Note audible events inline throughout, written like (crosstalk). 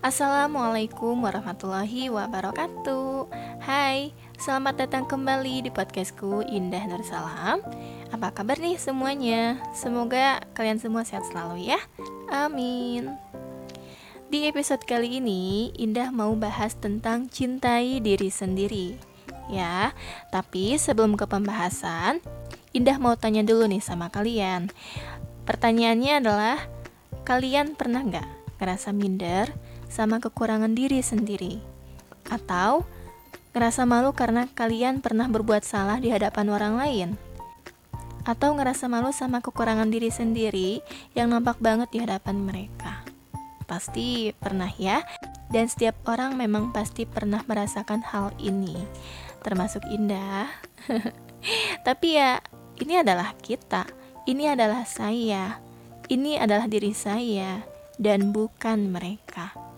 Assalamualaikum warahmatullahi wabarakatuh. Hai, selamat datang kembali di podcastku Indah Nur Salam. Apa kabar nih semuanya? Semoga kalian semua sehat selalu ya. Amin. Di episode kali ini, Indah mau bahas tentang cintai diri sendiri. Ya, tapi sebelum ke pembahasan Indah mau tanya dulu nih sama kalian. Pertanyaannya adalah Kalian pernah nggak ngerasa minder sama kekurangan diri sendiri. Atau ngerasa malu karena kalian pernah berbuat salah di hadapan orang lain. Atau ngerasa malu sama kekurangan diri sendiri yang nampak banget di hadapan mereka. Pasti pernah ya, dan setiap orang memang pasti pernah merasakan hal ini, termasuk Indah. (laughs) Tapi ya, ini adalah kita, ini adalah saya, ini adalah diri saya, dan bukan mereka.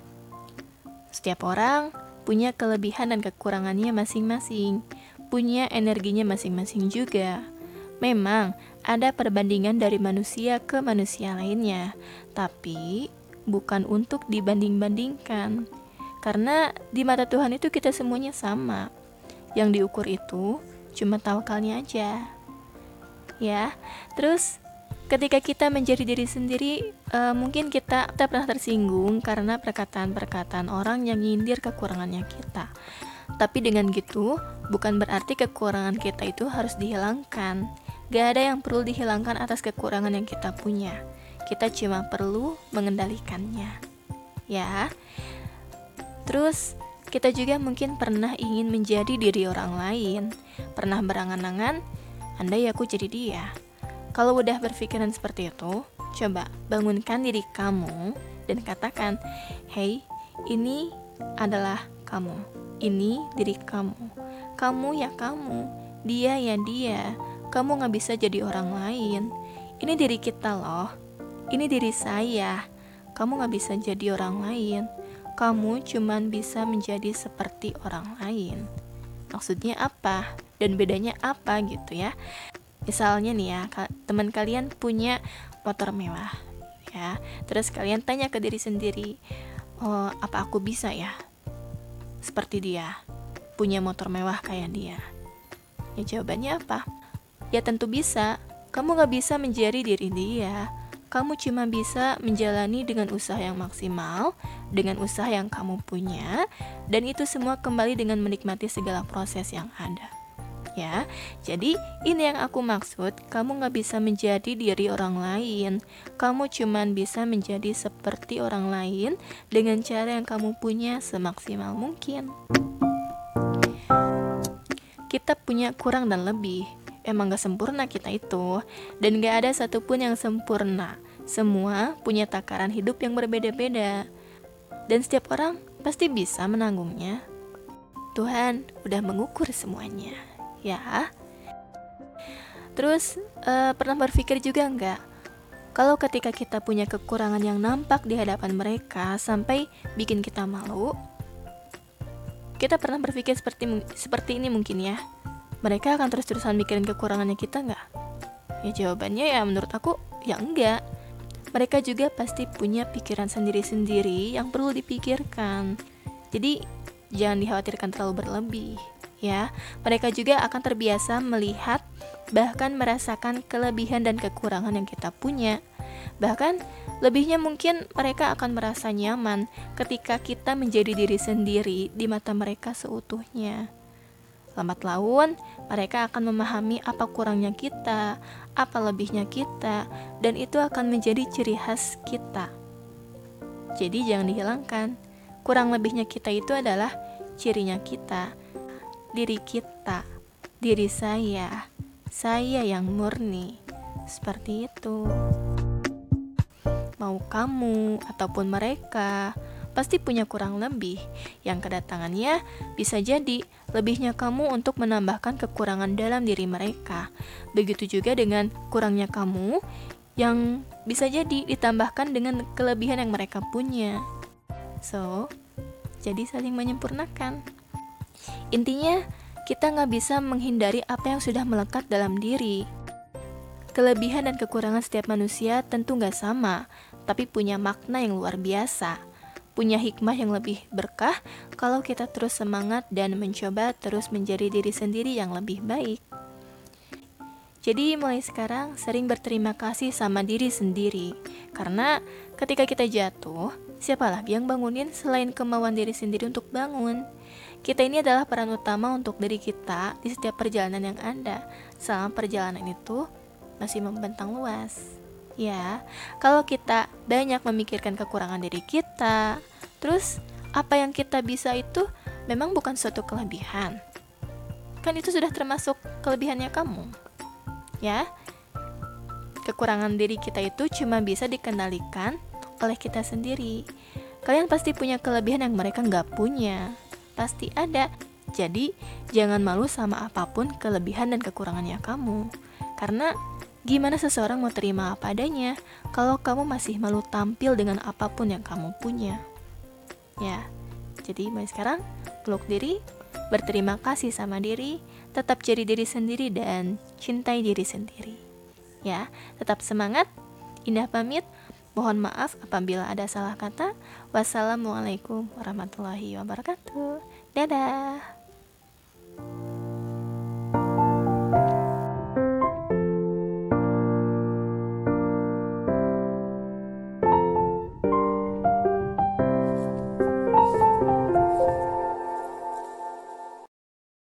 Setiap orang punya kelebihan dan kekurangannya masing-masing, punya energinya masing-masing juga. Memang ada perbandingan dari manusia ke manusia lainnya, tapi bukan untuk dibanding-bandingkan. Karena di mata Tuhan itu kita semuanya sama. Yang diukur itu cuma tawakalnya aja. Ya, terus ketika kita menjadi diri sendiri, uh, mungkin kita, kita pernah tersinggung karena perkataan-perkataan orang yang nyindir kekurangannya kita. Tapi dengan gitu, bukan berarti kekurangan kita itu harus dihilangkan. Gak ada yang perlu dihilangkan atas kekurangan yang kita punya. Kita cuma perlu mengendalikannya. Ya. Terus, kita juga mungkin pernah ingin menjadi diri orang lain. Pernah berangan-angan, andai aku jadi dia kalau udah berpikiran seperti itu, coba bangunkan diri kamu dan katakan, "Hey, ini adalah kamu. Ini diri kamu. Kamu ya kamu. Dia ya dia. Kamu gak bisa jadi orang lain. Ini diri kita loh. Ini diri saya. Kamu gak bisa jadi orang lain. Kamu cuman bisa menjadi seperti orang lain." Maksudnya apa? Dan bedanya apa gitu ya? Misalnya nih ya teman kalian punya motor mewah ya. Terus kalian tanya ke diri sendiri oh apa aku bisa ya seperti dia punya motor mewah kayak dia? Ya jawabannya apa? Ya tentu bisa. Kamu gak bisa menjadi diri dia. Kamu cuma bisa menjalani dengan usaha yang maksimal, dengan usaha yang kamu punya, dan itu semua kembali dengan menikmati segala proses yang ada ya. Jadi ini yang aku maksud, kamu gak bisa menjadi diri orang lain. Kamu cuman bisa menjadi seperti orang lain dengan cara yang kamu punya semaksimal mungkin. Kita punya kurang dan lebih. Emang gak sempurna kita itu, dan gak ada satupun yang sempurna. Semua punya takaran hidup yang berbeda-beda, dan setiap orang pasti bisa menanggungnya. Tuhan udah mengukur semuanya ya. Terus uh, pernah berpikir juga nggak kalau ketika kita punya kekurangan yang nampak di hadapan mereka sampai bikin kita malu, kita pernah berpikir seperti seperti ini mungkin ya. Mereka akan terus-terusan mikirin kekurangannya kita nggak? Ya jawabannya ya menurut aku ya enggak. Mereka juga pasti punya pikiran sendiri-sendiri yang perlu dipikirkan. Jadi jangan dikhawatirkan terlalu berlebih ya. Mereka juga akan terbiasa melihat bahkan merasakan kelebihan dan kekurangan yang kita punya. Bahkan lebihnya mungkin mereka akan merasa nyaman ketika kita menjadi diri sendiri di mata mereka seutuhnya. Lambat laun, mereka akan memahami apa kurangnya kita, apa lebihnya kita, dan itu akan menjadi ciri khas kita. Jadi jangan dihilangkan. Kurang lebihnya kita itu adalah cirinya kita diri kita, diri saya, saya yang murni. Seperti itu. Mau kamu ataupun mereka pasti punya kurang lebih yang kedatangannya bisa jadi lebihnya kamu untuk menambahkan kekurangan dalam diri mereka. Begitu juga dengan kurangnya kamu yang bisa jadi ditambahkan dengan kelebihan yang mereka punya. So, jadi saling menyempurnakan. Intinya, kita nggak bisa menghindari apa yang sudah melekat dalam diri. Kelebihan dan kekurangan setiap manusia tentu nggak sama, tapi punya makna yang luar biasa. punya hikmah yang lebih berkah kalau kita terus semangat dan mencoba terus menjadi diri sendiri yang lebih baik. Jadi mulai sekarang sering berterima kasih sama diri sendiri Karena ketika kita jatuh, siapa lagi yang bangunin selain kemauan diri sendiri untuk bangun Kita ini adalah peran utama untuk diri kita di setiap perjalanan yang ada. Selama perjalanan itu masih membentang luas. Ya, kalau kita banyak memikirkan kekurangan diri kita Terus apa yang kita bisa itu memang bukan suatu kelebihan. Kan itu sudah termasuk kelebihannya kamu. Ya kekurangan diri kita itu cuma bisa dikendalikan oleh kita sendiri. Kalian pasti punya kelebihan yang mereka nggak punya pasti ada jadi jangan malu sama apa pun kelebihan dan kekurangannya kamu karena gimana seseorang mau terima apa adanya kalau kamu masih malu tampil dengan apa pun yang kamu punya ya jadi mulai sekarang peluk diri berterima kasih sama diri tetap jadi diri sendiri dan cintai diri sendiri. Ya, tetap semangat. Indah pamit. Mohon maaf apabila ada salah kata. Wassalamualaikum warahmatullahi wabarakatuh. Dadah.